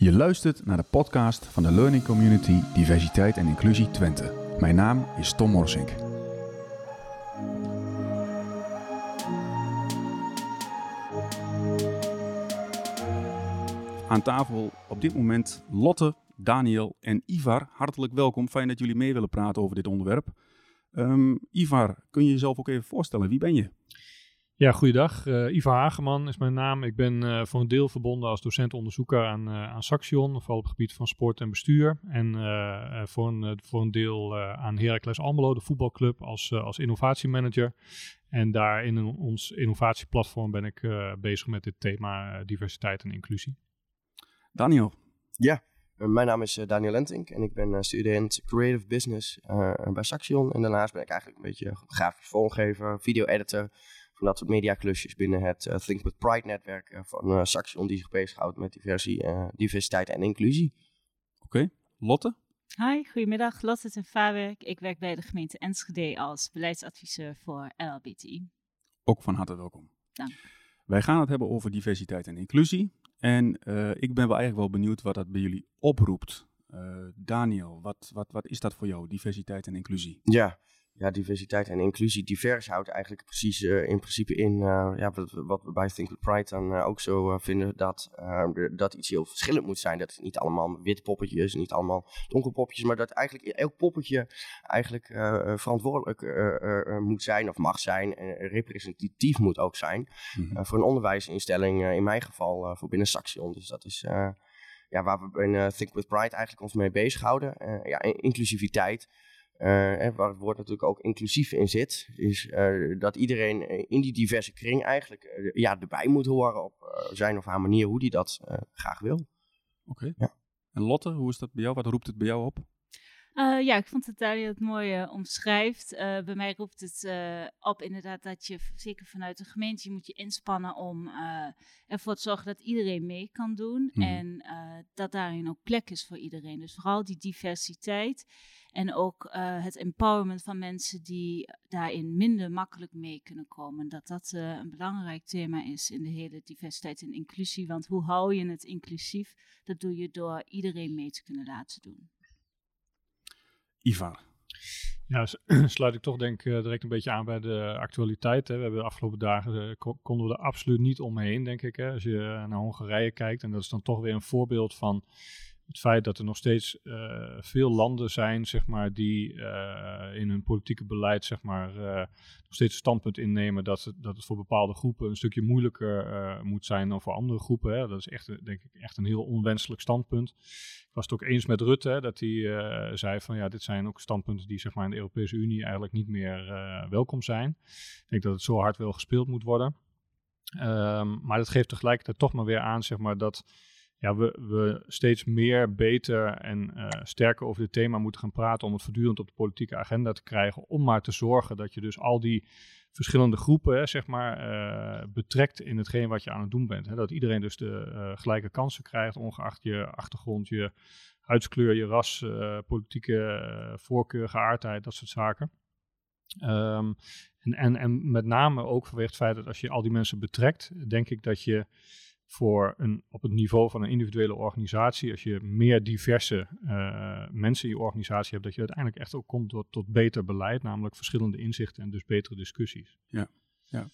Je luistert naar de podcast van de Learning Community Diversiteit en Inclusie Twente. Mijn naam is Tom Morsink. Aan tafel op dit moment Lotte, Daniel en Ivar. Hartelijk welkom. Fijn dat jullie mee willen praten over dit onderwerp. Ehm, Ivar, kun je jezelf ook even voorstellen? Wie ben je? Ja, goeiedag. Uh, Ivar Hageman is mijn naam. Ik ben uh, voor een deel verbonden als docent-onderzoeker aan, uh, aan Saxion, vooral op het gebied van sport en bestuur. En voor, een, voor een deel aan Heracles Almelo, de voetbalclub, als, als innovatiemanager. En daar in een, ons innovatieplatform ben ik bezig met dit thema diversiteit en inclusie. Daniel. Ja, mijn naam is Daniel Lentink en ik ben student Creative Business bij Saxion. En daarnaast ben ik eigenlijk een beetje grafisch vormgever, video-editor van dat soort mediaklusjes binnen het uh, Think with Pride netwerk uh, van uh, Saxion die zich bezighoudt met diversie, diversiteit en inclusie. Oké, okay. Lotte? Hi, goedemiddag. Lotte ten Vaarwerk. Ik werk bij de gemeente Enschede als beleidsadviseur voor LLBTI. Ook van harte welkom. Dank. Wij gaan het hebben over diversiteit en inclusie. En ik ben wel eigenlijk wel benieuwd wat dat bij jullie oproept. Daniel, wat, wat, wat is dat voor jou, diversiteit en inclusie? Ja, ja, diversiteit en inclusie. Divers houdt eigenlijk precies uh, in principe in uh, ja, wat, wat, we bij Think with Pride dan uh, ook zo vinden, dat, dat iets heel verschillend moet zijn. Dat het niet allemaal wit poppetjes, niet allemaal donker poppetjes, maar dat eigenlijk elk poppetje eigenlijk verantwoordelijk moet zijn of mag zijn en representatief moet ook zijn. Mm -hmm. voor een onderwijsinstelling, in mijn geval voor binnen Saxion. Dus dat is ja, waar we in Think with Pride eigenlijk ons mee bezighouden. ja, inclusiviteit. Uh, waar het woord natuurlijk ook inclusief in zit, is uh, dat iedereen in die diverse kring eigenlijk ja, erbij moet horen op zijn of haar manier hoe die dat graag wil. Oké. Okay. Ja. En Lotte, hoe is dat bij jou? Wat roept het bij jou op? Uh, ja, ik vond het Daniel het mooi uh, omschrijft. Uh, bij mij roept het op inderdaad dat je, zeker vanuit de gemeente, je moet je inspannen om ervoor te zorgen dat iedereen mee kan doen. Mm. En dat daarin ook plek is voor iedereen. Dus vooral die diversiteit. En ook het empowerment van mensen die daarin minder makkelijk mee kunnen komen. Dat dat een belangrijk thema is in de hele diversiteit en inclusie. Want hoe hou je het inclusief? Dat doe je door iedereen mee te kunnen laten doen. Ivar. Ja, sluit ik toch denk uh, direct een beetje aan bij de actualiteit. Hè. We hebben de afgelopen dagen, uh, konden we er absoluut niet omheen, denk ik. Hè. Als je naar Hongarije kijkt, en dat is dan toch weer een voorbeeld van het feit dat er nog steeds uh, veel landen zijn, zeg maar, die uh, in hun politieke beleid, zeg maar, uh, nog steeds standpunt innemen dat het, dat het voor bepaalde groepen een stukje moeilijker moet zijn dan voor andere groepen. Hè. Dat is echt, denk ik, echt een heel onwenselijk standpunt. Ik was het ook eens met Rutte, hè, dat hij zei van ja, dit zijn ook standpunten die zeg maar in de Europese Unie eigenlijk niet meer welkom zijn. Ik denk dat het zo hard wel gespeeld moet worden. Um, maar dat geeft tegelijkertijd toch maar weer aan, zeg maar, dat ja, we, we steeds meer, beter en uh, sterker over dit thema moeten gaan praten om het voortdurend op de politieke agenda te krijgen. Om maar te zorgen dat je dus al die verschillende groepen, hè, zeg maar, uh, betrekt in hetgeen wat je aan het doen bent. Hè. Dat iedereen dus de uh, gelijke kansen krijgt, ongeacht je achtergrond, je huidskleur, je ras, politieke voorkeur, geaardheid, dat soort zaken. Um, en, en, en met name ook vanwege het feit dat als je al die mensen betrekt, denk ik dat je voor een, op het niveau van een individuele organisatie, als je meer diverse uh, mensen in je organisatie hebt, dat je uiteindelijk echt ook komt tot, tot beter beleid, namelijk verschillende inzichten en dus betere discussies. Ja, ja.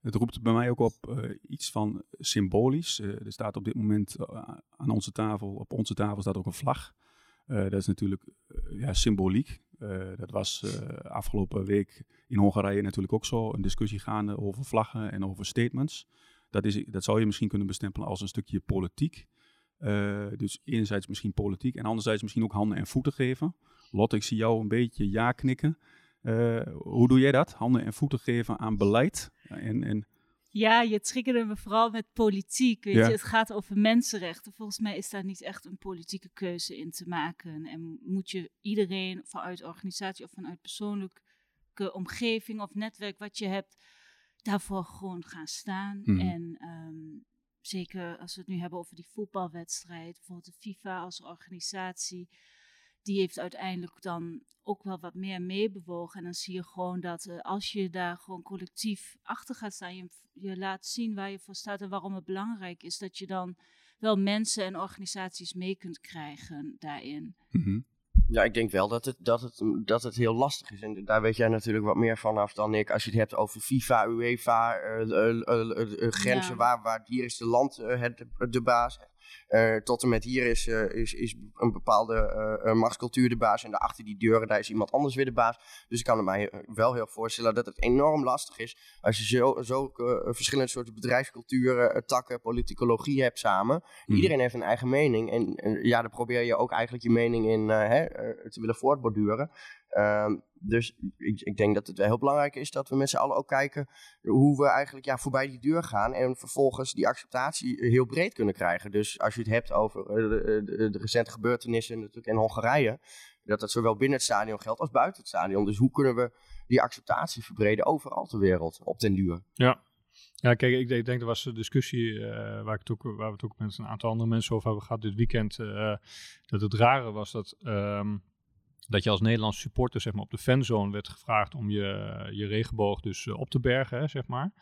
Het roept bij mij ook op uh, iets van symbolisch. Uh, er staat op dit moment aan onze tafel, op onze tafel staat ook een vlag. dat is natuurlijk ja, symboliek. dat was afgelopen week in Hongarije natuurlijk ook zo. Een discussie gaande over vlaggen en over statements. Dat, is, dat zou je misschien kunnen bestempelen als een stukje politiek. Uh, dus enerzijds misschien politiek en anderzijds misschien ook handen en voeten geven. Lotte, ik zie jou een beetje ja knikken. Uh, hoe doe jij dat? Handen en voeten geven aan beleid? En, en... Ja, je triggerde me vooral met politiek. Weet ja. je, het gaat over mensenrechten. Volgens mij is daar niet echt een politieke keuze in te maken. En moet je iedereen vanuit organisatie of vanuit persoonlijke omgeving of netwerk wat je hebt, daarvoor gewoon gaan staan. Mm. En um, zeker als we het nu hebben over die voetbalwedstrijd, bijvoorbeeld de FIFA als organisatie, die heeft uiteindelijk dan ook wel wat meer meebewogen. En dan zie je gewoon dat uh, als je daar gewoon collectief achter gaat staan, je, je laat zien waar je voor staat en waarom het belangrijk is, dat je dan wel mensen en organisaties mee kunt krijgen daarin. Mhm. Ja, ik denk wel dat het, dat, het, dat het heel lastig is. En daar weet jij natuurlijk wat meer vanaf dan ik. Als je het hebt over FIFA, UEFA, eh, eh, eh, grenzen, Ja. waar, waar hier is de land het, de baas. Eh, tot en met hier is, eh, is, is een bepaalde eh, machtscultuur de baas. En daarachter die deuren, daar is iemand anders weer de baas. Dus ik kan me mij wel heel voorstellen dat het enorm lastig is. Als je zo, zo verschillende soorten bedrijfsculturen, takken, politicologie hebt samen. Mhm. Iedereen heeft een eigen mening. En, en ja, dan probeer je ook eigenlijk je mening in hè, te willen voortborduren. Ehm, dus ik, ik denk dat het wel heel belangrijk is dat we met z'n allen ook kijken hoe we eigenlijk ja, voorbij die deur gaan. En vervolgens die acceptatie heel breed kunnen krijgen. Dus als je het hebt over eh, de, de, recente gebeurtenissen natuurlijk in Hongarije. Dat dat zowel binnen het stadion geldt als buiten het stadion. Dus hoe kunnen we die acceptatie verbreden overal ter wereld op den duur? Ja. Ja, kijk, ik denk, dat was de discussie eh, waar, ik ook, waar we het ook met een aantal andere mensen over hebben gehad dit weekend. eh, dat het rare was dat, ehm, dat je als Nederlands supporter zeg maar, op de fanzone werd gevraagd om je, je regenboog dus eh, op te bergen, hè, zeg maar.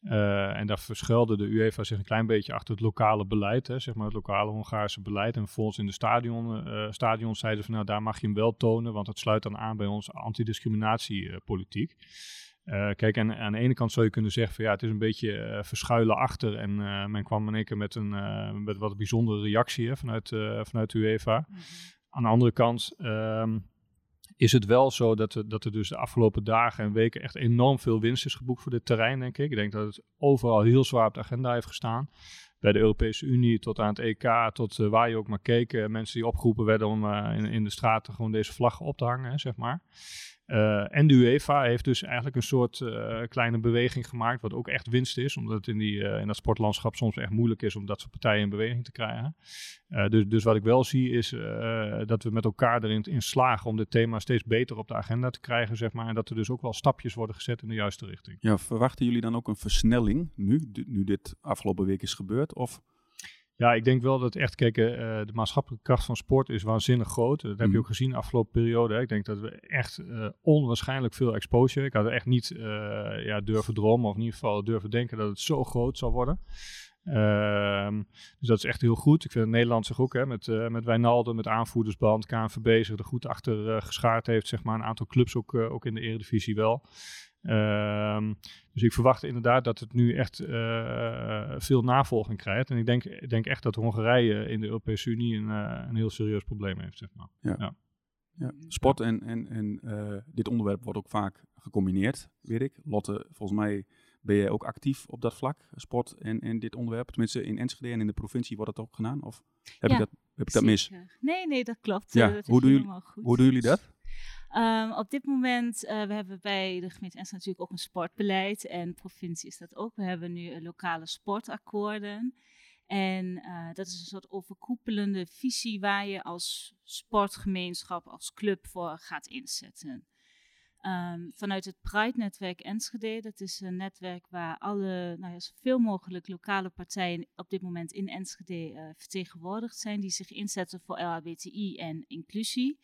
Eh, en daar verschuilde de UEFA zich een klein beetje achter het lokale beleid, hè, zeg maar het lokale Hongaarse beleid. En vervolgens in de stadion, eh stadion zeiden ze van nou daar mag je hem wel tonen, want het sluit dan aan bij onze antidiscriminatiepolitiek. Eh, kijk, en aan de ene kant zou je kunnen zeggen van ja, het is een beetje verschuilen achter. En men kwam in één keer met een met wat bijzondere reactie hè, vanuit, vanuit UEFA. Aan de andere kant ehm, is het wel zo dat er, dat er dus de afgelopen dagen en weken echt enorm veel winst is geboekt voor dit terrein, denk ik. Ik denk dat het overal heel zwaar op de agenda heeft gestaan. Bij de Europese Unie tot aan het EK, tot eh, waar je ook maar keek. eh, mensen die opgeroepen werden om eh, in, in de straten gewoon deze vlaggen op te hangen, zeg maar. Eh, en de UEFA heeft dus eigenlijk een soort eh, kleine beweging gemaakt, wat ook echt winst is, omdat het in, die, eh, in dat sportlandschap soms echt moeilijk is om dat soort partijen in beweging te krijgen. Dus, dus wat ik wel zie is dat we met elkaar erin in slagen om dit thema steeds beter op de agenda te krijgen, zeg maar. En dat er dus ook wel stapjes worden gezet in de juiste richting. Ja, verwachten jullie dan ook een versnelling nu, nu dit afgelopen week is gebeurd? Of Ja, ik denk wel dat echt, kijk, eh, de maatschappelijke kracht van sport is waanzinnig groot. Dat heb je ook gezien de afgelopen periode. Hè. Ik denk dat we echt eh, onwaarschijnlijk veel exposure. Ik had er echt niet eh, ja, durven dromen, of in ieder geval durven denken dat het zo groot zou worden. Ehm, dus dat is echt heel goed. Ik vind Nederland zich ook hè, met, eh met Wijnaldum, met aanvoerdersband, KNVB zich er goed achter eh, geschaard heeft. Zeg maar een aantal clubs ook, eh, ook in de Eredivisie wel. Ehm, dus ik verwacht inderdaad dat het nu echt eh, veel navolging krijgt. En ik denk, ik denk echt dat Hongarije in de Europese Unie een, eh, een heel serieus probleem heeft. Zeg maar. ja, sport en, en, en eh, dit onderwerp wordt ook vaak gecombineerd, weet ik. Lotte, volgens mij ben jij ook actief op dat vlak, sport en, en dit onderwerp. Tenminste, in Enschede en in de provincie wordt dat ook gedaan? Of heb, Ja, ik, dat, heb ik dat mis? Nee, nee, dat klopt. Ja, dat hoe doen jullie- goed. Hoe doen jullie dat? Ehm, op dit moment, uh, we hebben bij de gemeente Enschede natuurlijk ook een sportbeleid. En provincie is dat ook. We hebben nu uh, lokale sportakkoorden. En uh, dat is een soort overkoepelende visie waar je als sportgemeenschap, als club voor gaat inzetten. Um, vanuit het Pride-netwerk Enschede, dat is een netwerk waar alle, nou ja, zoveel mogelijk lokale partijen op dit moment in Enschede vertegenwoordigd zijn, die zich inzetten voor LHBTI en inclusie.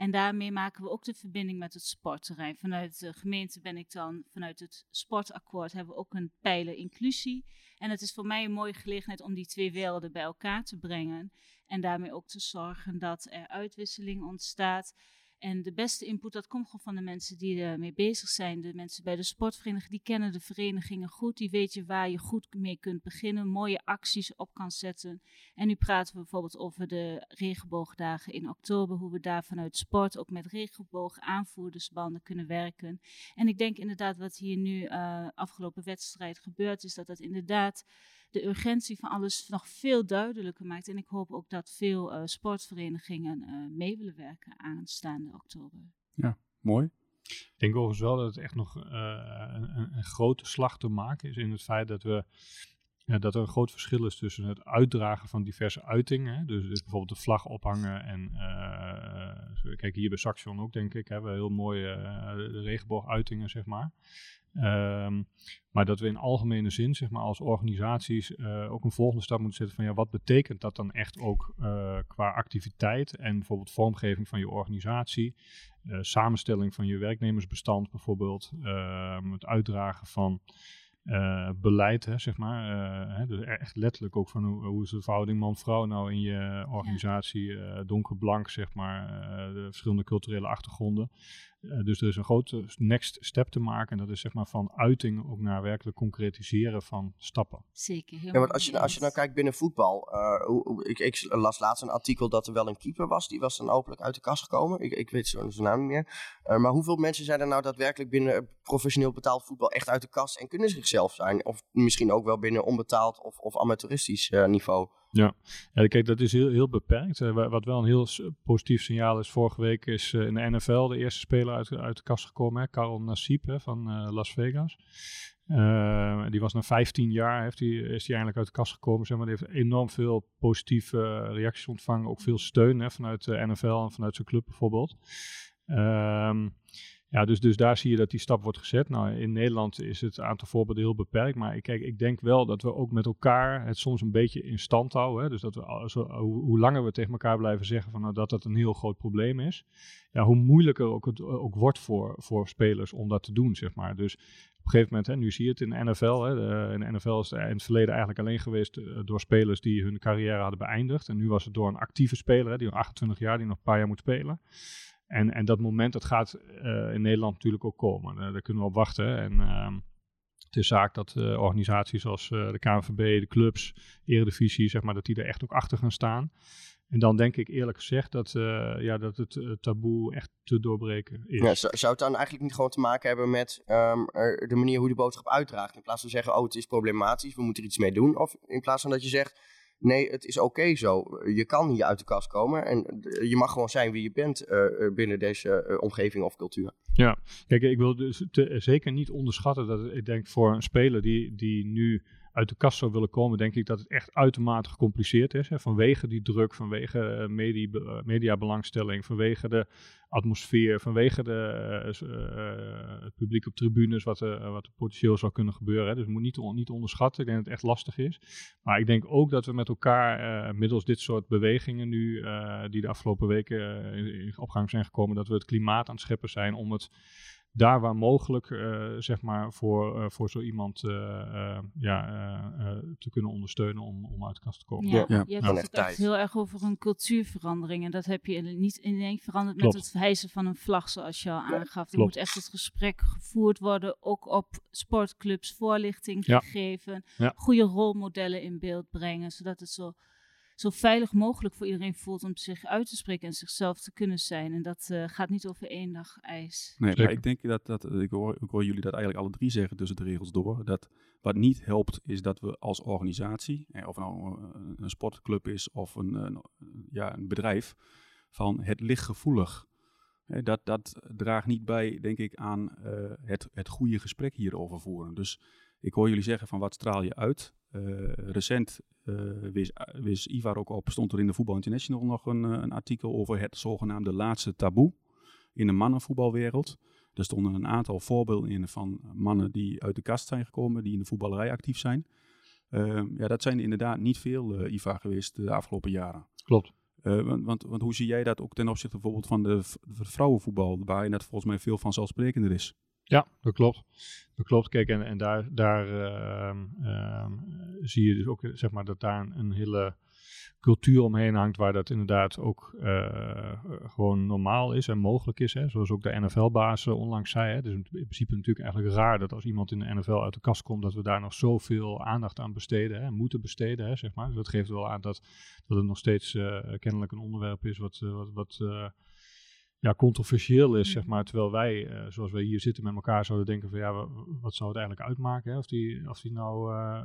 En daarmee maken we ook de verbinding met het sportterrein. Vanuit de gemeente ben ik dan, vanuit het sportakkoord hebben we ook een pijler inclusie. En het is voor mij een mooie gelegenheid om die twee werelden bij elkaar te brengen. En daarmee ook te zorgen dat er uitwisseling ontstaat. En de beste input, dat komt gewoon van de mensen die ermee bezig zijn. De mensen bij de sportvereniging, die kennen de verenigingen goed. Die weten waar je goed mee kunt beginnen, mooie acties op kan zetten. En nu praten we bijvoorbeeld over de regenboogdagen in oktober. Hoe we daar vanuit sport ook met regenboog aanvoerdersbanden kunnen werken. En ik denk inderdaad wat hier nu uh, afgelopen wedstrijd gebeurd is, dat dat inderdaad de urgentie van alles nog veel duidelijker maakt. En ik hoop ook dat veel uh, sportverenigingen uh, mee willen werken aanstaande oktober. Ja, mooi. Ik denk overigens wel dat het echt nog uh, een, een, grote slag te maken is in het feit dat we dat er een groot verschil is tussen het uitdragen van diverse uitingen. Hè? Dus, dus, bijvoorbeeld de vlag ophangen. En uh, kijk, hier bij Saxion ook, denk ik, hebben we heel mooie uh, de regenbooguitingen, zeg maar. Um, maar dat we in algemene zin, zeg maar, als organisaties uh, ook een volgende stap moeten zetten van ja, wat betekent dat dan echt ook uh, qua activiteit en bijvoorbeeld vormgeving van je organisatie, samenstelling van je werknemersbestand bijvoorbeeld, ehm, het uitdragen van uh, beleid, hè, zeg maar. Uh, hè, dus echt letterlijk ook van hoe, hoe is de verhouding man-vrouw nou in je organisatie, uh, donker-blank, zeg maar, de verschillende culturele achtergronden. dus er is een grote next step te maken en dat is zeg maar van uiting ook naar werkelijk concretiseren van stappen. Zeker. ja, want als je, als je nou kijkt binnen voetbal, hoe, hoe, ik, ik, las laatst een artikel dat er wel een keeper was, die was dan openlijk uit de kast gekomen. Ik, ik weet zijn naam niet meer. maar hoeveel mensen zijn er nou daadwerkelijk binnen professioneel betaald voetbal echt uit de kast en kunnen zichzelf zijn. Of misschien ook wel binnen onbetaald of, of amateuristisch uh, niveau. Ja. ja, kijk, dat is heel, heel beperkt. Uh, wat wel een heel positief signaal is, vorige week is uh, in de NFL de eerste speler uit, uit de kast gekomen, hè, Karel hè, van Las Vegas. die was na 15 jaar, heeft die, is hij eindelijk uit de kast gekomen. Zeg maar. Die heeft enorm veel positieve reacties ontvangen, ook veel steun hè, vanuit de NFL en vanuit zijn club bijvoorbeeld. Um, ja, dus, dus daar zie je dat die stap wordt gezet. Nou, in Nederland is het aantal voorbeelden heel beperkt. Maar ik, kijk, ik denk wel dat we ook met elkaar het soms een beetje in stand houden. Hè? Dus dat we, zo, hoe, hoe, langer we tegen elkaar blijven zeggen van, nou, dat dat een heel groot probleem is. Ja, hoe moeilijker ook het ook wordt voor, voor spelers om dat te doen, zeg maar. Dus op een gegeven moment, hè, nu zie je het in de NFL. Hè, de, in de NFL is het in het verleden eigenlijk alleen geweest uh, door spelers die hun carrière hadden beëindigd. En nu was het door een actieve speler, hè, die 28 jaar, die nog een paar jaar moet spelen. En, en dat moment, dat gaat uh, in Nederland natuurlijk ook komen. Uh, daar kunnen we op wachten. En uh, het is zaak dat uh, organisaties als de KNVB, de clubs, Eredivisie, zeg maar, dat die er echt ook achter gaan staan. En dan denk ik eerlijk gezegd dat, ja, dat het taboe echt te doorbreken is. Ja, zou, het dan eigenlijk niet gewoon te maken hebben met um, de manier hoe de boodschap uitdraagt? In plaats van zeggen, oh het is problematisch, we moeten er iets mee doen. Of in plaats van dat je zegt, Nee, het is oké zo. Je kan hier uit de kast komen en je mag gewoon zijn wie je bent uh, binnen deze uh, omgeving of cultuur. Ja, kijk, ik wil dus zeker niet onderschatten dat ik denk voor een speler die, die nu uit de kast zou willen komen, denk ik dat het echt uitermate gecompliceerd is. Hè, vanwege die druk, vanwege uh, media, uh, mediabelangstelling, vanwege de atmosfeer, vanwege de, uh, het publiek op tribunes, wat, wat er potentieel zou kunnen gebeuren. Hè. Dus moet niet, on, niet onderschatten. Ik denk dat het echt lastig is. Maar ik denk ook dat we met elkaar, middels dit soort bewegingen nu, die de afgelopen weken in opgang zijn gekomen, dat we het klimaat aan het scheppen zijn om het daar waar mogelijk, uh, zeg maar, voor, uh, voor zo iemand uh, ja, te kunnen ondersteunen om, om uit de kast te komen. Ja, ja. je hebt het echt heel erg over een cultuurverandering. En dat heb je niet in één veranderd Klopt. met het hijsen van een vlag, zoals je al aangaf. Er moet echt het gesprek gevoerd worden, ook op sportclubs, voorlichting gegeven, goede rolmodellen in beeld brengen, zodat het zo zo veilig mogelijk voor iedereen voelt om zich uit te spreken en zichzelf te kunnen zijn. En dat uh, gaat niet over één dag ijs. Nee, maar ik denk dat, dat ik, hoor, ik hoor jullie dat eigenlijk alle drie zeggen tussen de regels door. Dat wat niet helpt is dat we als organisatie, eh, of nou een, een sportclub is of een, een, ja, een bedrijf, van het lichtgevoelig. Hè, dat, dat draagt niet bij, denk ik, aan uh, het, het goede gesprek hierover voeren. Dus ik hoor jullie zeggen van wat straal je uit. Uh, recent uh, wist, wist, Ivar ook op, stond er in de Voetbal International nog een, eh, een, artikel over het zogenaamde laatste taboe in de mannenvoetbalwereld. Er stonden een aantal voorbeelden in van mannen die uit de kast zijn gekomen, die in de voetballerij actief zijn. Uh, ja, dat zijn inderdaad niet veel, uh, Ivar, geweest de afgelopen jaren. Klopt. Want, want, want, hoe zie jij dat ook ten opzichte bijvoorbeeld van de, de vrouwenvoetbal, waar je net volgens mij veel van zelfsprekender is? Ja, dat klopt. Dat klopt. Kijk, en, en daar, daar uh, zie je dus ook zeg maar, dat daar een, hele cultuur omheen hangt waar dat inderdaad ook uh, gewoon normaal is en mogelijk is. Hè? Zoals ook de NFL-baas onlangs zei. Hè? Het is in principe natuurlijk eigenlijk raar dat als iemand in de NFL uit de kast komt, dat we daar nog zoveel aandacht aan besteden, hè? moeten besteden. Hè, zeg maar. Dus dat geeft wel aan dat, dat het nog steeds uh, kennelijk een onderwerp is wat, wat, wat ja, controversieel is, zeg maar. Terwijl wij, uh, zoals wij hier zitten met elkaar, zouden denken van ja, wat zou het eigenlijk uitmaken? Hè? Of, die, of die nou, uh,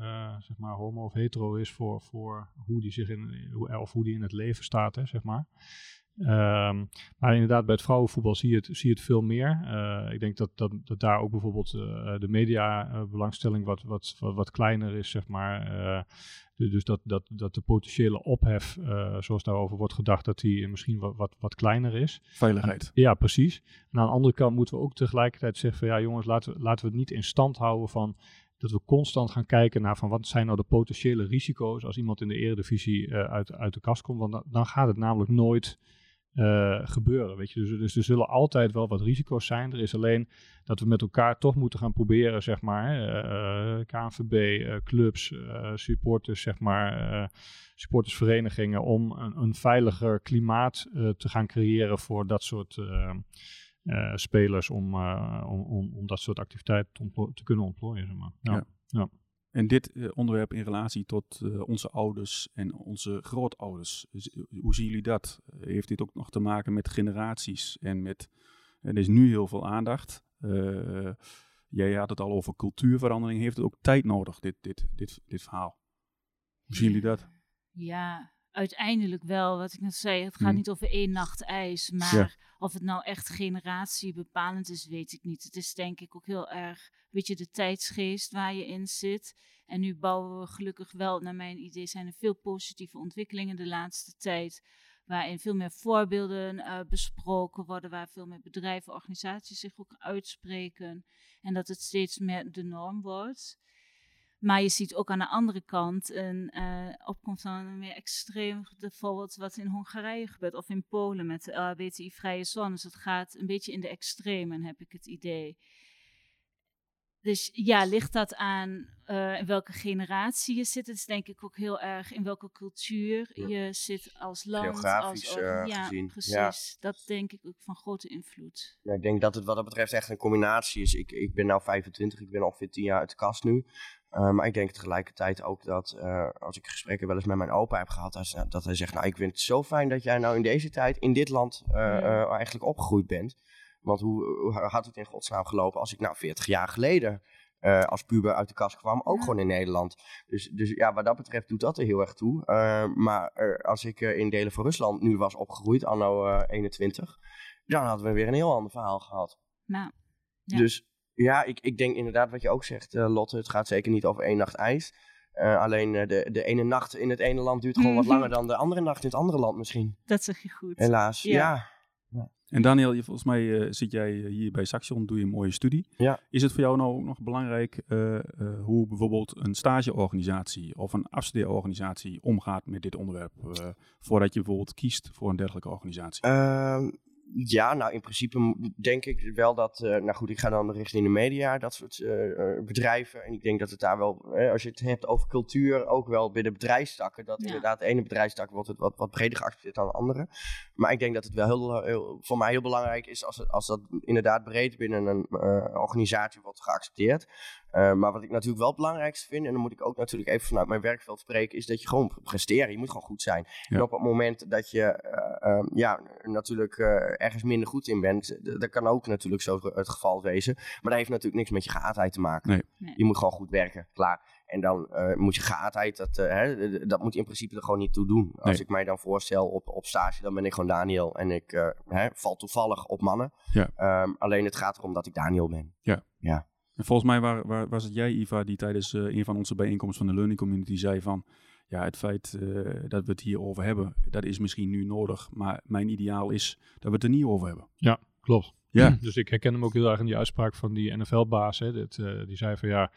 uh, zeg maar, homo of hetero is voor, voor hoe die zich in, of hoe die in het leven staat, hè, zeg maar. Um, maar inderdaad, bij het vrouwenvoetbal zie je het, zie je het veel meer. Uh, ik denk dat, dat, dat daar ook bijvoorbeeld uh, de media-belangstelling wat, wat, wat, wat, kleiner is, zeg maar. Uh, dus dat, dat, dat de potentiële ophef, zoals daarover wordt gedacht, dat die misschien wat, wat, wat kleiner is. Veiligheid. ja, precies. En aan de andere kant moeten we ook tegelijkertijd zeggen van ja jongens, laten we, laten we het niet in stand houden van dat we constant gaan kijken naar van wat zijn nou de potentiële risico's als iemand in de eredivisie uit, uit de kast komt. Want dan, dan gaat het namelijk nooit eh, gebeuren. Weet je? Dus, dus er zullen altijd wel wat risico's zijn. Er is alleen dat we met elkaar toch moeten gaan proberen, zeg maar, uh, KNVB, clubs, supporters, zeg maar, supportersverenigingen, om een, een veiliger klimaat te gaan creëren voor dat soort spelers, om, om, om, om, dat soort activiteiten te, te kunnen ontplooien. Zeg maar. ja. ja. ja. En dit uh, onderwerp in relatie tot uh, onze ouders en onze grootouders, hoe zien jullie dat? heeft dit ook nog te maken met generaties en met, er is nu heel veel aandacht. Jij had het al over cultuurverandering, heeft het ook tijd nodig, dit, dit, dit, dit verhaal? Hoe zien jullie dat? Ja, uiteindelijk wel. Wat ik net zei, het gaat mm. niet over één nacht ijs, maar ja. of het nou echt generatiebepalend is, weet ik niet. Het is denk ik ook heel erg weet je, de tijdsgeest waar je in zit. En nu bouwen we gelukkig wel, naar mijn idee, zijn er veel positieve ontwikkelingen de laatste tijd. Waarin veel meer voorbeelden uh, besproken worden, waar veel meer bedrijven, organisaties zich ook uitspreken. En dat het steeds meer de norm wordt. Maar je ziet ook aan de andere kant een uh, opkomst van een meer extreem, bijvoorbeeld wat in Hongarije gebeurt of in Polen met de LHBTI-vrije zones. Het gaat een beetje in de extremen, heb ik het idee. Dus ja, ligt dat aan uh, in welke generatie je zit? Het is denk ik ook heel erg in welke cultuur je zit als land. Geografisch als, uh, ja, gezien. Precies, ja. dat denk ik ook van grote invloed. Ja, ik denk dat het wat dat betreft echt een combinatie is. Ik, ik ben nu 25, ik ben ongeveer 10 jaar uit de kast nu. Uh, maar ik denk tegelijkertijd ook dat als ik gesprekken wel eens met mijn opa heb gehad, dat, dat hij zegt, nou ik vind het zo fijn dat jij nou in deze tijd in dit land ja. eigenlijk opgegroeid bent. Want hoe, hoe, had het in godsnaam gelopen als ik nou 40 jaar geleden als puber uit de kast kwam, ook ja. gewoon in Nederland. Dus, dus ja, wat dat betreft doet dat er heel erg toe. Maar als ik in delen van Rusland nu was opgegroeid, anno 21, dan hadden we weer een heel ander verhaal gehad. Nou, ja. Dus ja, ik, ik denk inderdaad wat je ook zegt, Lotte, het gaat zeker niet over één nacht ijs. alleen de, de ene nacht in het ene land duurt gewoon wat langer dan de andere nacht in het andere land misschien. Dat zeg je goed. Helaas, ja. ja. Ja. En Daniel, je, volgens mij uh, zit jij hier bij Saxion, doe je een mooie studie. Ja. Is het voor jou nou ook nog belangrijk uh, uh, hoe bijvoorbeeld een stageorganisatie of een afstudeerorganisatie omgaat met dit onderwerp, voordat je bijvoorbeeld kiest voor een dergelijke organisatie? Ja, nou in principe denk ik wel dat, uh, nou goed, ik ga dan richting de media, dat soort uh, bedrijven. En ik denk dat het daar wel, eh, als je het hebt over cultuur, ook wel binnen bedrijfstakken, dat ja. inderdaad de ene bedrijfstak wordt het wat, wat breder geaccepteerd dan de andere. Maar ik denk dat het wel heel, heel voor mij heel belangrijk is als, het, als dat inderdaad breed binnen een organisatie wordt geaccepteerd. Uh, maar wat ik natuurlijk wel het belangrijkste vind, en dan moet ik ook natuurlijk even vanuit mijn werkveld spreken, is dat je gewoon presteren. Je moet gewoon goed zijn. Ja. En op het moment dat je uh, uh, ja, natuurlijk ergens minder goed in bent, dat kan ook natuurlijk zo het geval wezen. Maar dat heeft natuurlijk niks met je geaardheid te maken. Nee. Nee. Je moet gewoon goed werken, klaar. En dan moet je geaardheid, dat, hè, dat moet in principe er gewoon niet toe doen. Als Nee. ik mij dan voorstel op, op stage, dan ben ik gewoon Daniel. En ik hè, val toevallig op mannen. Ja. Um, alleen het gaat erom dat ik Daniel ben. Ja. Ja. En volgens mij waar, waar, was het jij, Iva, die tijdens uh, een van onze bijeenkomsten van de Learning Community zei van... Ja, het feit uh, dat we het hierover hebben, dat is misschien nu nodig. Maar mijn ideaal is dat we het er niet over hebben. Ja, klopt. Ja. Dus ik herken hem ook heel erg in die uitspraak van die NFL-baas. Uh, die zei van ja,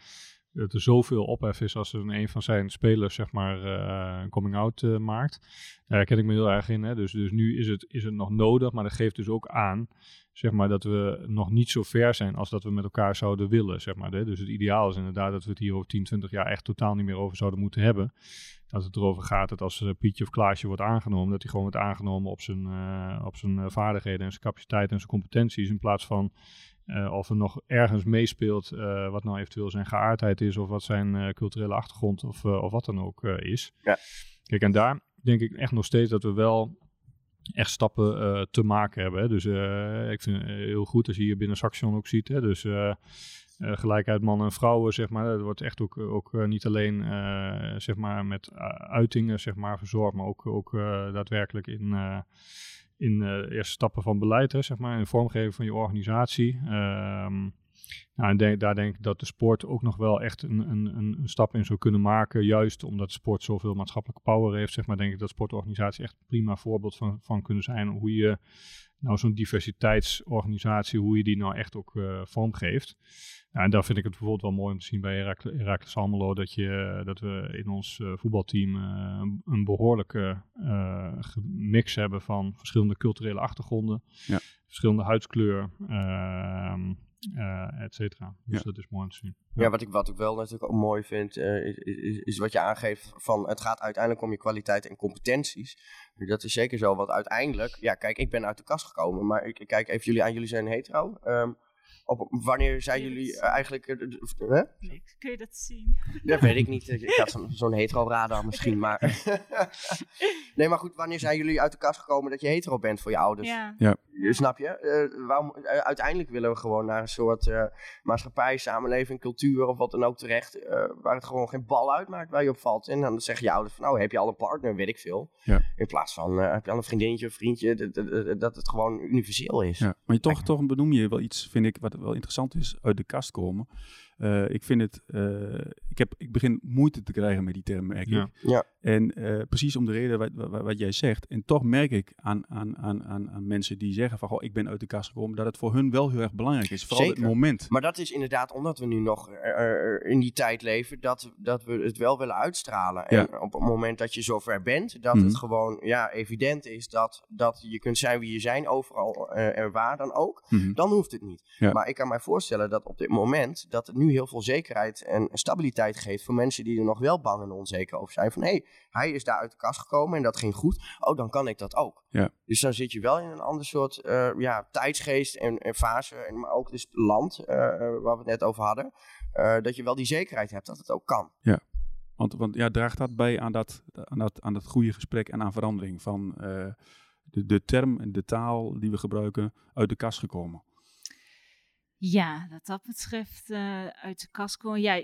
dat er zoveel ophef is als er een van zijn spelers zeg maar uh, een coming-out uh, maakt. Daar herken ik me heel erg in. Hè? Dus, dus nu is het, is het nog nodig, maar dat geeft dus ook aan zeg maar, dat we nog niet zo ver zijn als dat we met elkaar zouden willen. Zeg maar, hè? Dus het ideaal is inderdaad dat we het hier over 10, 20 jaar echt totaal niet meer over zouden moeten hebben. Dat het erover gaat dat als uh, Pietje of Klaasje wordt aangenomen, dat hij gewoon wordt aangenomen op zijn, op zijn vaardigheden en zijn capaciteit en zijn competenties. In plaats van uh, of er nog ergens meespeelt uh, wat nou eventueel zijn geaardheid is of wat zijn uh, culturele achtergrond of, of wat dan ook is. Ja. Kijk, en daar denk ik echt nog steeds dat we wel echt stappen te maken hebben. Hè. Dus ik vind het heel goed als je hier binnen Saxion ook ziet. Hè. Dus gelijkheid mannen en vrouwen, zeg maar. Dat wordt echt ook, ook niet alleen zeg maar met uitingen zeg maar, verzorgd, maar ook, ook daadwerkelijk in in uh, eerste stappen van beleid, hè, zeg maar, in vormgeving van je organisatie. Um, Nou, en daar denk ik dat de sport ook nog wel echt een, een, een stap in zou kunnen maken. Juist omdat sport zoveel maatschappelijke power heeft, zeg maar, denk ik dat sportorganisaties echt een prima voorbeeld van, van kunnen zijn. Hoe je nou zo'n diversiteitsorganisatie, hoe je die nou echt ook uh, vormgeeft. Nou, en daar vind ik het bijvoorbeeld wel mooi om te zien bij Herakles, Almelo, dat, je, dat we in ons uh, voetbalteam uh, een behoorlijke mix hebben van verschillende culturele achtergronden, ja. verschillende huidskleur, ehm, uh, et cetera. Dus Ja. dat is mooi om te zien. Ja, wat ik, wat ik wel natuurlijk ook mooi vind, eh, is, is, is wat je aangeeft van het gaat uiteindelijk om je kwaliteit en competenties. Dat is zeker zo, want uiteindelijk, ja kijk, ik ben uit de kast gekomen, maar ik, kijk even jullie aan, jullie zijn hetero. Ehm, op, wanneer zijn jullie eh, eigenlijk, eh, d- d- hè? Niks. Kun je dat zien? Dat weet ik niet. Ik had zo'n zo'n hetero-radar misschien, maar... nee, maar goed, wanneer zijn jullie uit de kast gekomen dat je hetero bent voor je ouders? Ja. Je- Snap je? Eh, waarom, eh, uiteindelijk willen we gewoon naar een soort eh, maatschappij, samenleving, cultuur of wat dan ook terecht. eh, waar het gewoon geen bal uitmaakt waar je op valt. En dan zeggen je ouders van, nou heb je al een partner, weet ik veel. Ja. In plaats van, eh, heb je al een vriendinnetje of vriendje, dat, dat- dat- dat het gewoon universeel is. Ja, maar je toch, toch benoem je wel iets, vind ik, wat wel interessant is, uit de kast komen. Eh, ik vind het, eh, ik, heb, ik begin moeite te krijgen met die term, merk ik. Ja. En eh, precies om de reden wat, wat, wat jij zegt. En toch merk ik aan, aan, aan, aan, aan mensen die zeggen van, goh, ik ben uit de kast gekomen, dat het voor hun wel heel erg belangrijk is. Vooral Zeker. het moment. Maar dat is inderdaad omdat we nu nog in die tijd leven, dat, dat we het wel willen uitstralen. Ja. En op het moment dat je zover bent, dat Mhm. het gewoon ja, evident is dat, dat je kunt zijn wie je zijn, overal eh, en waar dan ook. Mhm. dan hoeft het niet. Ja. Maar ik kan mij voorstellen dat op dit moment dat het nu heel veel zekerheid en stabiliteit geeft voor mensen die er nog wel bang en onzeker over zijn. Van hé, hey, hij is daar uit de kast gekomen en dat ging goed. Oh, dan kan ik dat ook. Ja. Dus dan zit je wel in een ander soort eh, ja, tijdsgeest en, en fase, en, maar ook dus land, eh, waar we het net over hadden. eh, dat je wel die zekerheid hebt dat het ook kan. Want, want ja, draagt dat bij aan dat, aan, dat, aan dat goede gesprek en aan verandering van de, de term en de taal die we gebruiken uit de kast gekomen. Ja, dat dat betreft eh, uit de kast komen. Ja,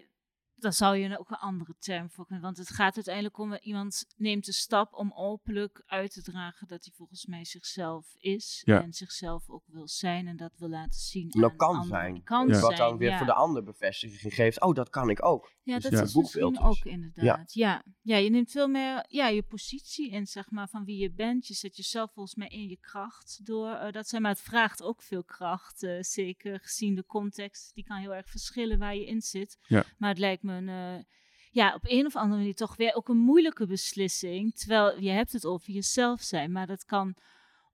daar zou je ook een andere term voor kunnen. Want het gaat uiteindelijk om eh, iemand neemt de stap om openlijk uit te dragen dat hij volgens mij zichzelf is. Ja. En zichzelf ook wil zijn en dat wil laten zien. En dat aan kan anderen. zijn. Kan Ja. Wat dan weer ja. voor de ander bevestiging geeft. Oh, dat kan ik ook. Ja, Dus dat is boekbeeld misschien dus. ook inderdaad. Ja. Ja. je neemt veel meer ja, je positie in, zeg maar, van wie je bent. Je zet jezelf volgens mij in je kracht door eh, dat zijn. Maar het vraagt ook veel kracht, eh, zeker gezien de context. Die kan heel erg verschillen waar je in zit. Ja. Maar het lijkt me eh, ja, op een of andere manier toch weer ook een moeilijke beslissing. Terwijl je hebt het over jezelf zijn, maar dat kan...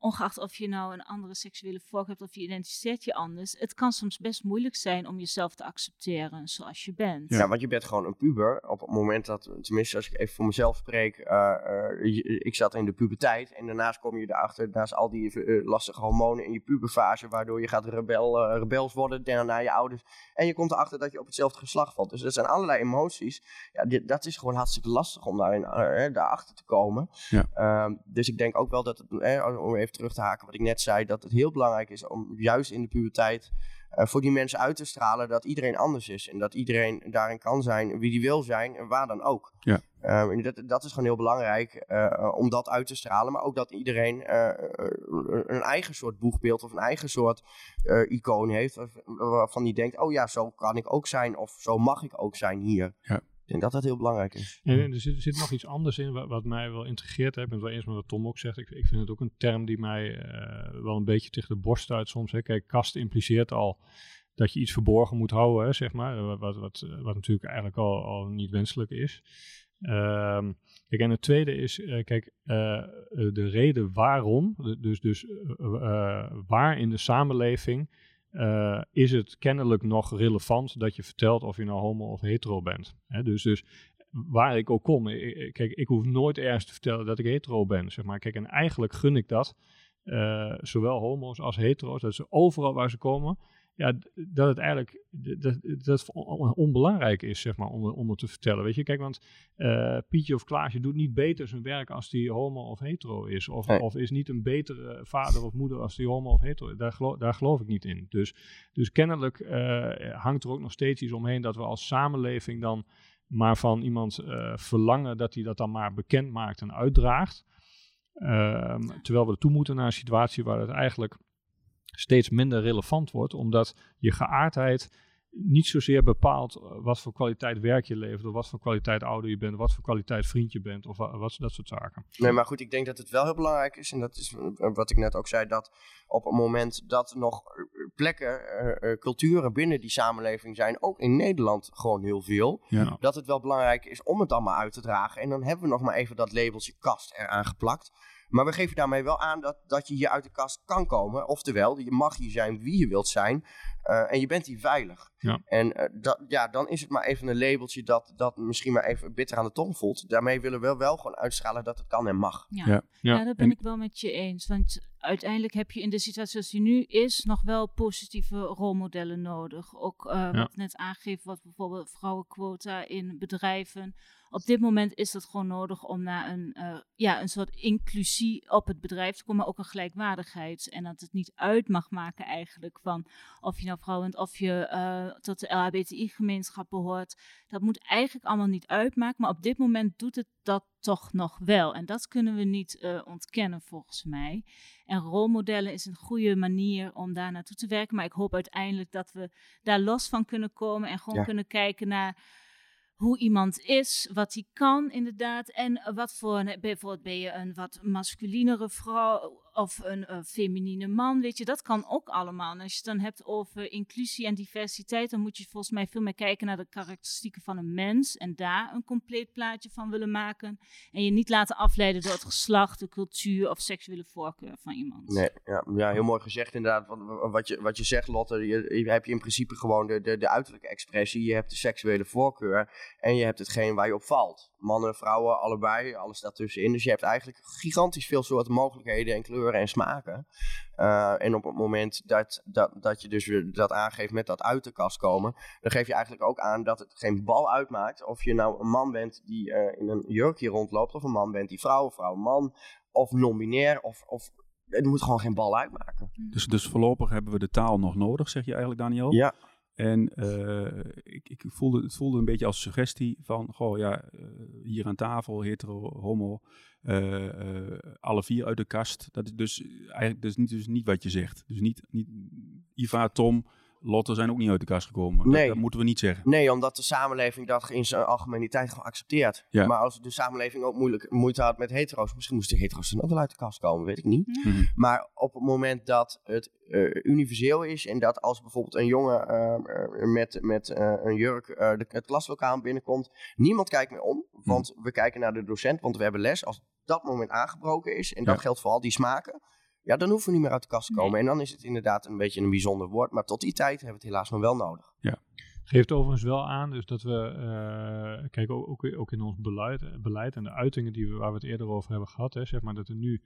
Ongeacht of je nou een andere seksuele voorkeur hebt of je identificeert je anders. Het kan soms best moeilijk zijn om jezelf te accepteren zoals je bent. Ja. want je bent gewoon een puber. Op het moment dat, tenminste als ik even voor mezelf spreek, eh, eh, ik zat in de puberteit. En daarnaast kom je erachter, naast al die eh, lastige hormonen in je puberfase, waardoor je gaat rebel, eh, rebels worden naar je ouders. En je komt erachter dat je op hetzelfde geslacht valt. Dus er zijn allerlei emoties. Ja, dit, dat is gewoon hartstikke lastig om daarin, daarachter te komen. Ja. Ehm, dus ik denk ook wel dat het, om even terug te haken wat ik net zei, dat het heel belangrijk is om juist in de puberteit eh, voor die mensen uit te stralen dat iedereen anders is. En dat iedereen daarin kan zijn wie die wil zijn en waar dan ook. Ja. Ehm, en dat, dat is gewoon heel belangrijk eh, om dat uit te stralen. Maar ook dat iedereen eh, een eigen soort boegbeeld of een eigen soort icoon heeft. waarv- Waarvan die denkt, oh ja, zo kan ik ook zijn of zo mag ik ook zijn hier. Ja. Ik denk dat dat heel belangrijk is. En er zit, zit nog iets anders in wat, mij wel intrigeert. Ik ben het wel eens met wat Tom ook zegt. Ik, ik vind het ook een term die mij eh, wel een beetje tegen de borst stuit soms. Hè. Kijk, kast impliceert al dat je iets verborgen moet houden, hè, zeg maar. Wat, wat, wat, wat natuurlijk eigenlijk al, al niet wenselijk is. Ehm, kijk, en het tweede is, eh, kijk, eh, de reden waarom, dus, dus eh, eh, waar in de samenleving eh, is het kennelijk nog relevant dat je vertelt of je nou homo of hetero bent. Hè? Dus, dus waar ik ook kom, ik- kijk, ik hoef nooit ergens te vertellen dat ik hetero ben, zeg maar. Kijk, en eigenlijk gun ik dat, eh, zowel homo's als hetero's, dat ze overal waar ze komen, ja, dat het eigenlijk dat, dat onbelangrijk is, zeg maar, om, om het te vertellen. Weet je, kijk, want eh, Pietje of Klaasje doet niet beter zijn werk als die homo of hetero is. Of, Nee. of is niet een betere vader of moeder als die homo of hetero is. Daar, geloof, daar geloof ik niet in. Dus, dus kennelijk eh, hangt er ook nog steeds iets omheen dat we als samenleving dan maar van iemand eh, verlangen dat hij dat dan maar bekend maakt en uitdraagt. Ehm, terwijl we toe moeten naar een situatie waar het eigenlijk steeds minder relevant wordt, omdat je geaardheid niet zozeer bepaalt eh, wat voor kwaliteit werk je levert, of wat voor kwaliteit ouder je bent, of wat voor kwaliteit vriend je bent, of wat, wat dat soort zaken. Nee, maar goed, ik denk dat het wel heel belangrijk is, en dat is eh, wat ik net ook zei, dat op het moment dat nog eh, plekken, uh, culturen binnen die samenleving zijn, ook in Nederland gewoon heel veel, Ja. dat het wel belangrijk is om het allemaal uit te dragen. En dan hebben we nog maar even dat labeltje kast eraan geplakt. Maar we geven daarmee wel aan dat, dat je hier uit de kast kan komen. Oftewel, je mag hier zijn wie je wilt zijn. Eh, en je bent hier veilig. Ja. En eh, dat, ja, dan is het maar even een labeltje dat, dat misschien maar even bitter aan de tong voelt. Daarmee willen we wel gewoon uitstralen dat het kan en mag. Ja, Ja. ja. Ja. dat ben En- ik wel met je eens. Want uiteindelijk heb je in de situatie zoals die nu is, nog wel positieve rolmodellen nodig. Ook eh, Ja. wat net aangeeft, wat bijvoorbeeld vrouwenquota in bedrijven. Op dit moment is dat gewoon nodig om naar een, eh, ja, een soort inclusie op het bedrijf te komen, maar ook een gelijkwaardigheid. En dat het niet uit mag maken eigenlijk van of je nou vrouw bent, of je eh, tot de LHBTI-gemeenschap behoort. Dat moet eigenlijk allemaal niet uitmaken, maar op dit moment doet het dat toch nog wel. En dat kunnen we niet eh, ontkennen volgens mij. En rolmodellen is een goede manier om daar naartoe te werken. Maar ik hoop uiteindelijk dat we daar los van kunnen komen en gewoon Ja. kunnen kijken naar hoe iemand is, wat hij kan inderdaad. En wat voor, bijvoorbeeld ben je een wat masculinere vrouw of een eh, feminine man, weet je, dat kan ook allemaal. En als je het dan hebt over inclusie en diversiteit, dan moet je volgens mij veel meer kijken naar de karakteristieken van een mens en daar een compleet plaatje van willen maken. En je niet laten afleiden door het geslacht, de cultuur of seksuele voorkeur van iemand. Nee, ja, ja, heel mooi gezegd inderdaad. Wat, wat, je, wat je zegt, Lotte, je, je heb je in principe gewoon de, de, de uiterlijke expressie. Je hebt de seksuele voorkeur en je hebt hetgeen waar je op valt. Mannen, vrouwen, allebei, alles daartussenin. Dus je hebt eigenlijk gigantisch veel soorten mogelijkheden en kleuren en smaken. Uh, en op het moment dat, dat, dat je dus dat aangeeft met dat uit de kast komen, dan geef je eigenlijk ook aan dat het geen bal uitmaakt of je nou een man bent die uh, in een jurkje rondloopt, of een man bent die vrouw, vrouw, man, of non-binair, of, of het moet gewoon geen bal uitmaken. Dus, dus voorlopig hebben we de taal nog nodig, zeg je eigenlijk, Daniel? Ja. En uh, ik, ik voelde, het voelde een beetje als suggestie van, goh ja, uh, hier aan tafel, hetero, homo, uh, alle vier uit de kast. Dat is dus eigenlijk dus niet, dus niet wat je zegt. Dus niet, niet Iva, Tom, Lotte zijn ook niet uit de kast gekomen. Nee. Dat, dat moeten we niet zeggen. Nee, omdat de samenleving dat in zijn algemeniteit gewoon accepteert. Ja. Maar als de samenleving ook moeilijk, moeite had met hetero's, misschien moesten hetero's dan ook wel uit de kast komen, weet ik niet. Mhm. Maar op het moment dat het uh, universeel is en dat als bijvoorbeeld een jongen uh, met, met uh, een jurk de, het klaslokaal binnenkomt, niemand kijkt meer om. Want we kijken naar de docent, want we hebben les. Als dat moment aangebroken is, en dat Ja. geldt voor al die smaken, ja, dan hoeven we niet meer uit de kast te komen. En dan is het inderdaad een beetje een bijzonder woord. Maar tot die tijd hebben we het helaas nog wel nodig. Geeft overigens wel aan dus dat we, uh, kijk ook, ook, ook in ons beleid, beleid en de uitingen die we, waar we het eerder over hebben gehad, hè, zeg maar dat er nu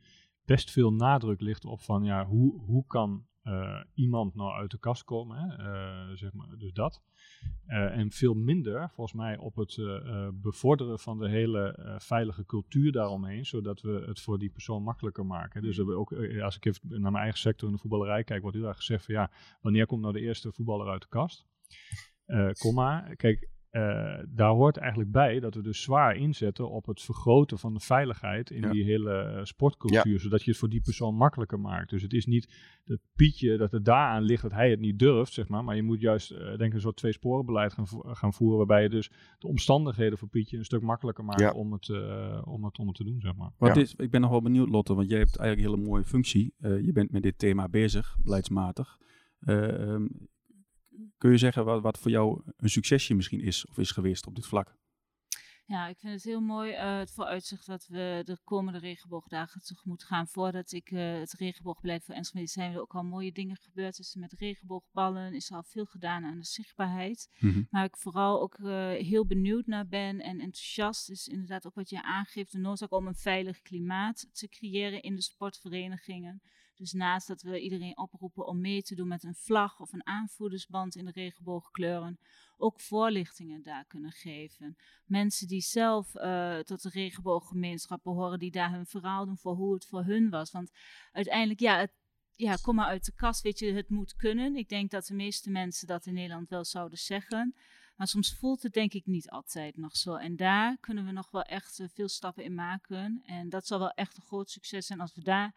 best veel nadruk ligt op van ja, hoe, hoe kan uh, iemand nou uit de kast komen, hè? Uh, zeg maar, dus dat. Uh, en veel minder, volgens mij, op het bevorderen van de hele veilige cultuur daaromheen, zodat we het voor die persoon makkelijker maken. Dus we ook, als ik even naar mijn eigen sector in de voetballerij kijk, wordt heel erg gezegd van ja, wanneer komt nou de eerste voetballer uit de kast? Uh, komma, kijk, daar hoort eigenlijk bij dat we dus zwaar inzetten op het vergroten van de veiligheid in Ja. die hele uh, sportcultuur, zodat je het voor die persoon makkelijker maakt. Dus het is niet dat Pietje, dat het daaraan ligt dat hij het niet durft, zeg maar, maar je moet juist, uh, denk ik, een soort tweesporenbeleid gaan, vo gaan voeren, waarbij je dus de omstandigheden voor Pietje een stuk makkelijker maakt Ja. om, het, uh, om, het, om het te doen, zeg maar. Wat Ja. is, ik ben nog wel benieuwd, Lotte, want jij hebt eigenlijk een hele mooie functie. Uh, je bent met dit thema bezig, beleidsmatig. Uh, um, kun je zeggen wat, wat voor jou een succesje misschien is of is geweest op dit vlak? Ja, ik vind het heel mooi uh, het vooruitzicht dat we de komende regenboogdagen tegemoet gaan. Voordat ik uh, het regenboogbeleid voor Enschede zijn er ook al mooie dingen gebeurd. Dus met regenboogballen is er al veel gedaan aan de zichtbaarheid. Mm -hmm. Waar ik vooral ook uh, heel benieuwd naar ben en enthousiast is inderdaad ook wat je aangeeft. De noodzaak om een veilig klimaat te creëren in de sportverenigingen. Dus naast dat we iedereen oproepen om mee te doen met een vlag of een aanvoerdersband in de regenboogkleuren, ook voorlichtingen daar kunnen geven. Mensen die zelf uh, tot de regenbooggemeenschap behoren, die daar hun verhaal doen voor hoe het voor hun was. Want uiteindelijk, ja, het, ja, kom maar uit de kast, weet je, het moet kunnen. Ik denk dat de meeste mensen dat in Nederland wel zouden zeggen. Maar soms voelt het denk ik niet altijd nog zo. En daar kunnen we nog wel echt uh, veel stappen in maken. En dat zal wel echt een groot succes zijn als we daar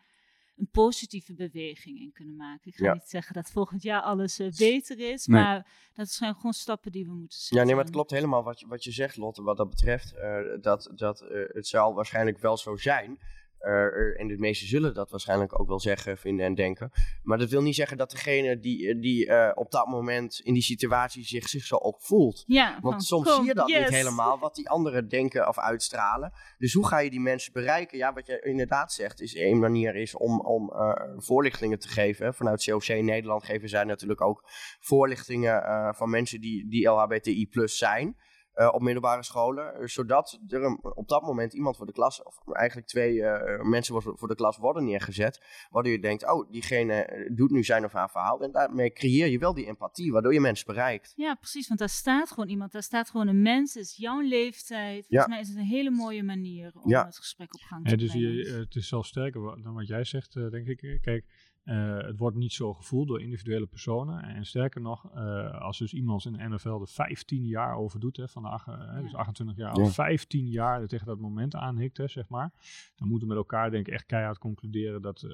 een positieve beweging in kunnen maken. Ik ga Ja. niet zeggen dat volgend jaar alles eh, beter is, Nee. maar dat zijn gewoon stappen die we moeten zetten. Ja, nee, maar het klopt helemaal wat je, wat je zegt, Lotte, wat dat betreft. eh, dat dat eh, het zal waarschijnlijk wel zo zijn. Eh, en de meesten zullen dat waarschijnlijk ook wel zeggen, vinden en denken. Maar dat wil niet zeggen dat degene die, die eh, op dat moment in die situatie zich, zich zo ook voelt. Ja, Want soms zie je dat yes. niet helemaal, wat die anderen denken of uitstralen. Dus hoe ga je die mensen bereiken? Ja, wat je inderdaad zegt, is één manier is om, om eh, voorlichtingen te geven. Vanuit COC Nederland geven zij natuurlijk ook voorlichtingen eh, van mensen die, die LHBTI plus zijn. Eh, op middelbare scholen, zodat er een- op dat moment iemand voor de klas, of eigenlijk twee eh, mensen voor, voor de klas worden neergezet, waardoor je denkt, oh, diegene eh, doet nu zijn of haar verhaal. En daarmee creëer je wel die empathie, waardoor je mensen bereikt. Ja, precies, want daar staat gewoon iemand, daar staat gewoon een mens, het is jouw leeftijd. Volgens Ja. mij is het een hele mooie manier om Ja. het gesprek op gang te Ja, dus brengen. je, het is zelfs sterker dan wat jij zegt, eh, denk ik. Kijk, eh, het wordt niet zo gevoeld door individuele personen. En sterker nog, eh, als dus iemand in de NFL er 15 jaar over doet, hè, van de, ach- eh, dus 28 jaar, Ja. al 15 jaar er tegen dat moment aanhikt, hè, zeg maar. Dan moeten we met elkaar, denk ik, echt keihard concluderen dat eh,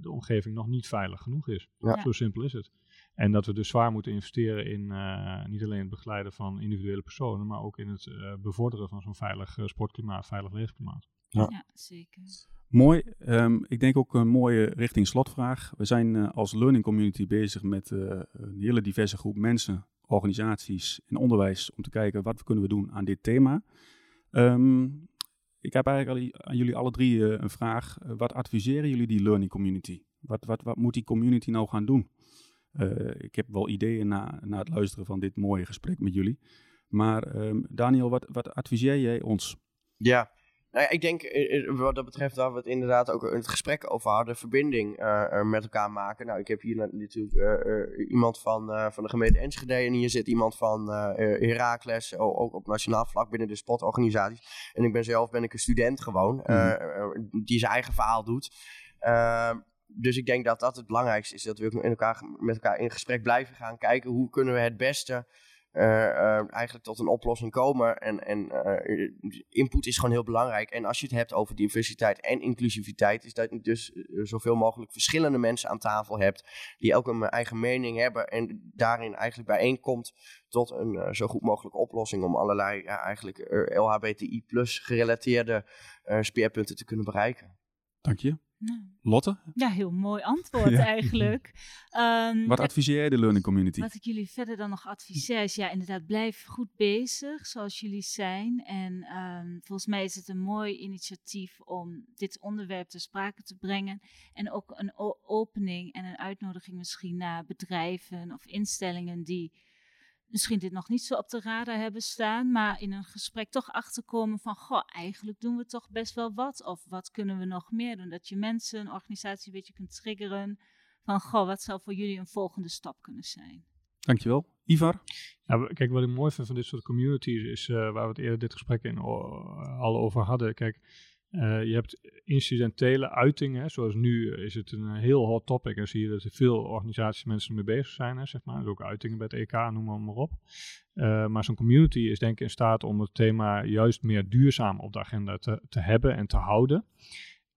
de omgeving nog niet veilig genoeg is. Ja. Zo simpel is het. En dat we dus zwaar moeten investeren in eh, niet alleen het begeleiden van individuele personen, maar ook in het eh, bevorderen van zo'n veilig sportklimaat, veilig leefklimaat. Ja, zeker. Mooi. Ehm, ik denk ook een mooie richting slotvraag. We zijn eh, als learning community bezig met eh, een hele diverse groep mensen, organisaties en onderwijs om te kijken wat kunnen we doen aan dit thema. Ehm, ik heb eigenlijk aan jullie alle drie eh, een vraag. Wat adviseren jullie die learning community? Wat, wat, wat moet die community nou gaan doen? Ik heb wel ideeën na, na het luisteren van dit mooie gesprek met jullie. Maar ehm, Daniel, wat, wat adviseer jij ons? Ja, nou ja, ik denk eh, eh, wat dat betreft waar we het inderdaad ook in het gesprek over hadden, verbinding eh, met elkaar maken. Nou, ik heb hier na- natuurlijk iemand van, van de gemeente Enschede en hier zit iemand van Heracles, ook op nationaal vlak binnen de sportorganisaties. En ik ben zelf ben ik een student gewoon, eh, die zijn eigen verhaal doet. Ehm, dus ik denk dat dat het belangrijkste is, dat we in elkaar, met elkaar in gesprek blijven gaan kijken hoe kunnen we het beste eigenlijk tot een oplossing komen. En, en eh, input is gewoon heel belangrijk. En als je het hebt over diversiteit en inclusiviteit, is dat je dus eh, zoveel mogelijk verschillende mensen aan tafel hebt, die elk een eigen mening hebben en daarin eigenlijk bijeenkomt tot een eh, zo goed mogelijke oplossing om allerlei eigenlijk eh, LHBTI plus gerelateerde eh, speerpunten te kunnen bereiken. Dank je. Nou, Lotte, ja, heel mooi antwoord Ja. eigenlijk. Ehm, wat adviseer jij de learning community? Wat ik jullie verder dan nog adviseer is, ja, inderdaad, blijf goed bezig zoals jullie zijn. En ehm, volgens mij is het een mooi initiatief om dit onderwerp ter sprake te brengen. En ook een opening en een uitnodiging misschien naar bedrijven of instellingen die misschien dit nog niet zo op de radar hebben staan, maar in een gesprek toch achterkomen van, goh, eigenlijk doen we toch best wel wat. Of wat kunnen we nog meer doen? Dat je mensen, een organisatie een beetje kunt triggeren van, goh, wat zou voor jullie een volgende stap kunnen zijn? Dankjewel. Ivar? Ja, kijk, wat ik mooi vind van dit soort communities is eh, waar we het eerder dit gesprek in o- al over hadden. Kijk, eh, je hebt incidentele uitingen, zoals nu is het een eh, heel hot topic en zie je dat er veel organisaties mensen mee bezig zijn, hè, zeg maar. Dus ook uitingen bij het EK, noem maar, maar op. Eh, maar zo'n community is denk ik in staat om het thema juist meer duurzaam op de agenda te, te hebben en te houden.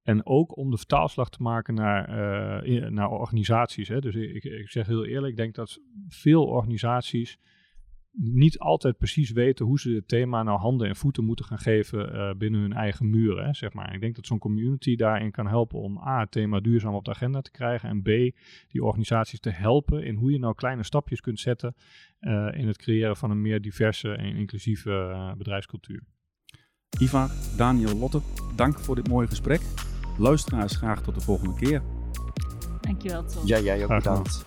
En ook om de vertaalslag te maken naar, eh, naar organisaties. Hè. Dus ik, ik zeg heel eerlijk, ik denk dat veel organisaties niet altijd precies weten hoe ze het thema nou handen en voeten moeten gaan geven eh, binnen hun eigen muren. Hè, zeg maar. Ik denk dat zo'n community daarin kan helpen om A, het thema duurzaam op de agenda te krijgen en B, die organisaties te helpen in hoe je nou kleine stapjes kunt zetten eh, in het creëren van een meer diverse en inclusieve eh, bedrijfscultuur. Ivar, Daniel, Lotte, dank voor dit mooie gesprek. Luisteraars, graag tot de volgende keer. Dankjewel, Tom. Ja, jij ook bedankt.